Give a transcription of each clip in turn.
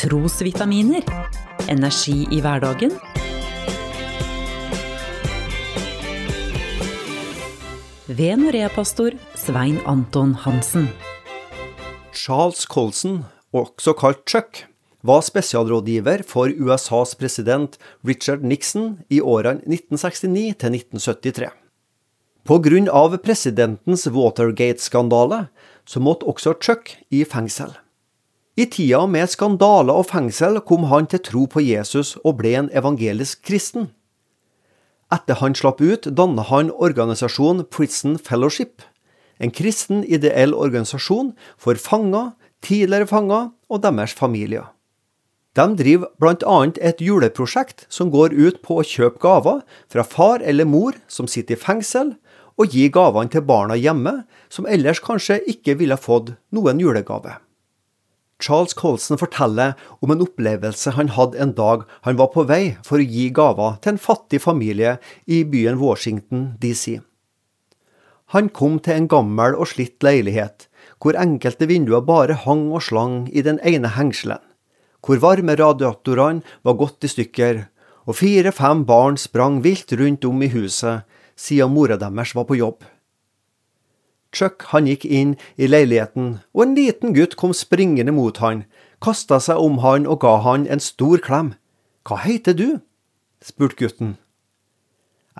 Trosvitaminer. Energi i hverdagen. Ved Norea-pastor Svein Anton Hansen. Charles Colson, også kalt Chuck, var spesialrådgiver for USAs president Richard Nixon i årene 1969 til 1973. På grunn av presidentens Watergate-skandale så måtte også Chuck i fengsel. I tida med skandaler og fengsel kom han til tro på Jesus og ble en evangelisk kristen. Etter han slapp ut, dannet han organisasjonen Prison Fellowship, en kristen ideell organisasjon for fanger, tidligere fanger og deres familier. De driver bl.a. et juleprosjekt som går ut på å kjøpe gaver fra far eller mor som sitter i fengsel, og gi gavene til barna hjemme, som ellers kanskje ikke ville fått noen julegave. Charles Colson forteller om en opplevelse han hadde en dag han var på vei for å gi gaver til en fattig familie i byen Washington DC. Han kom til en gammel og slitt leilighet, hvor enkelte vinduer bare hang og slang i den ene hengselen, hvor varme radiatorene var gått i stykker, og fire-fem barn sprang vilt rundt om i huset siden mora deres var på jobb. Chuck han gikk inn i leiligheten, og en liten gutt kom springende mot han, kasta seg om han og ga han en stor klem. Hva heter du? spurte gutten.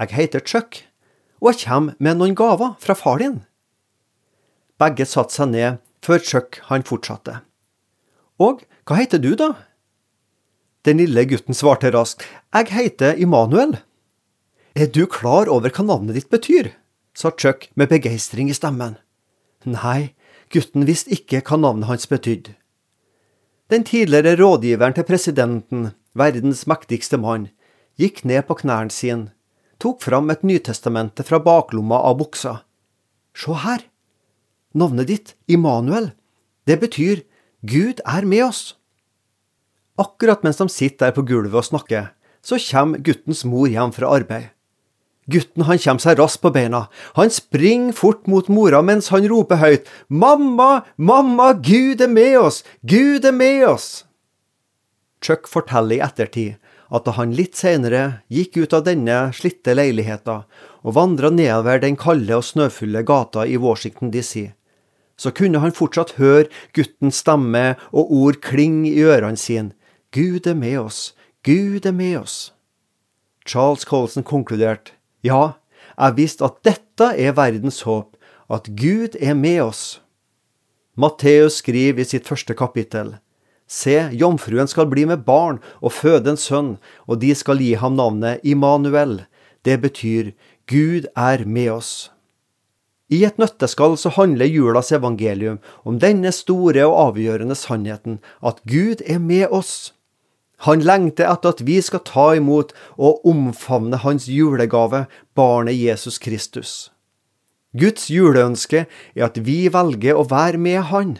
Jeg heter Chuck, og jeg kommer med noen gaver fra far din. Begge satte seg ned før Chuck han fortsatte. Og hva heter du, da? Den lille gutten svarte raskt. Jeg heter Immanuel. Er du klar over hva navnet ditt betyr? Sa Chuck med begeistring i stemmen. Nei, gutten visste ikke hva navnet hans betydde. Den tidligere rådgiveren til presidenten, verdens mektigste mann, gikk ned på knærne sine, tok fram et Nytestamente fra baklomma av buksa. Se her! Navnet ditt, Immanuel, det betyr Gud er med oss. Akkurat mens de sitter der på gulvet og snakker, så kommer guttens mor hjem fra arbeid. Gutten han kommer seg raskt på beina. Han springer fort mot mora mens han roper høyt Mamma, mamma, Gud er med oss, Gud er med oss! Chuck forteller i ettertid at da han litt senere gikk ut av denne slitte leiligheta og vandra nedover den kalde og snøfulle gata i Washington DC, så kunne han fortsatt høre guttens stemme og ord klinge i ørene sine. Gud er med oss, Gud er med oss. Charles Colson konkluderte. Ja, jeg visste at dette er verdens håp, at Gud er med oss. Matteus skriver i sitt første kapittel. Se, jomfruen skal bli med barn og føde en sønn, og de skal gi ham navnet Immanuel. Det betyr Gud er med oss. I et nøtteskall så handler julas evangelium om denne store og avgjørende sannheten, at Gud er med oss. Han lengter etter at vi skal ta imot og omfavne hans julegave, barnet Jesus Kristus. Guds juleønske er at vi velger å være med Han.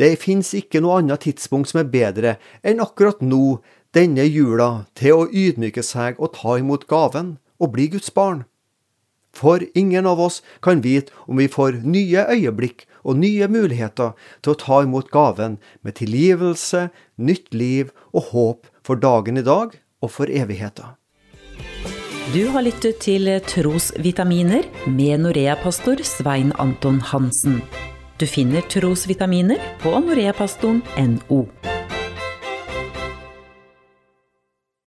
Det fins ikke noe annet tidspunkt som er bedre enn akkurat nå, denne jula, til å ydmyke seg og ta imot gaven og bli Guds barn. For ingen av oss kan vite om vi får nye øyeblikk og nye muligheter til å ta imot gaven med tilgivelse, nytt liv og håp for dagen i dag og for evigheten. Du har lyttet til Trosvitaminer med Norea-pastor Svein Anton Hansen. Du finner trosvitaminer på noreapastoren.no.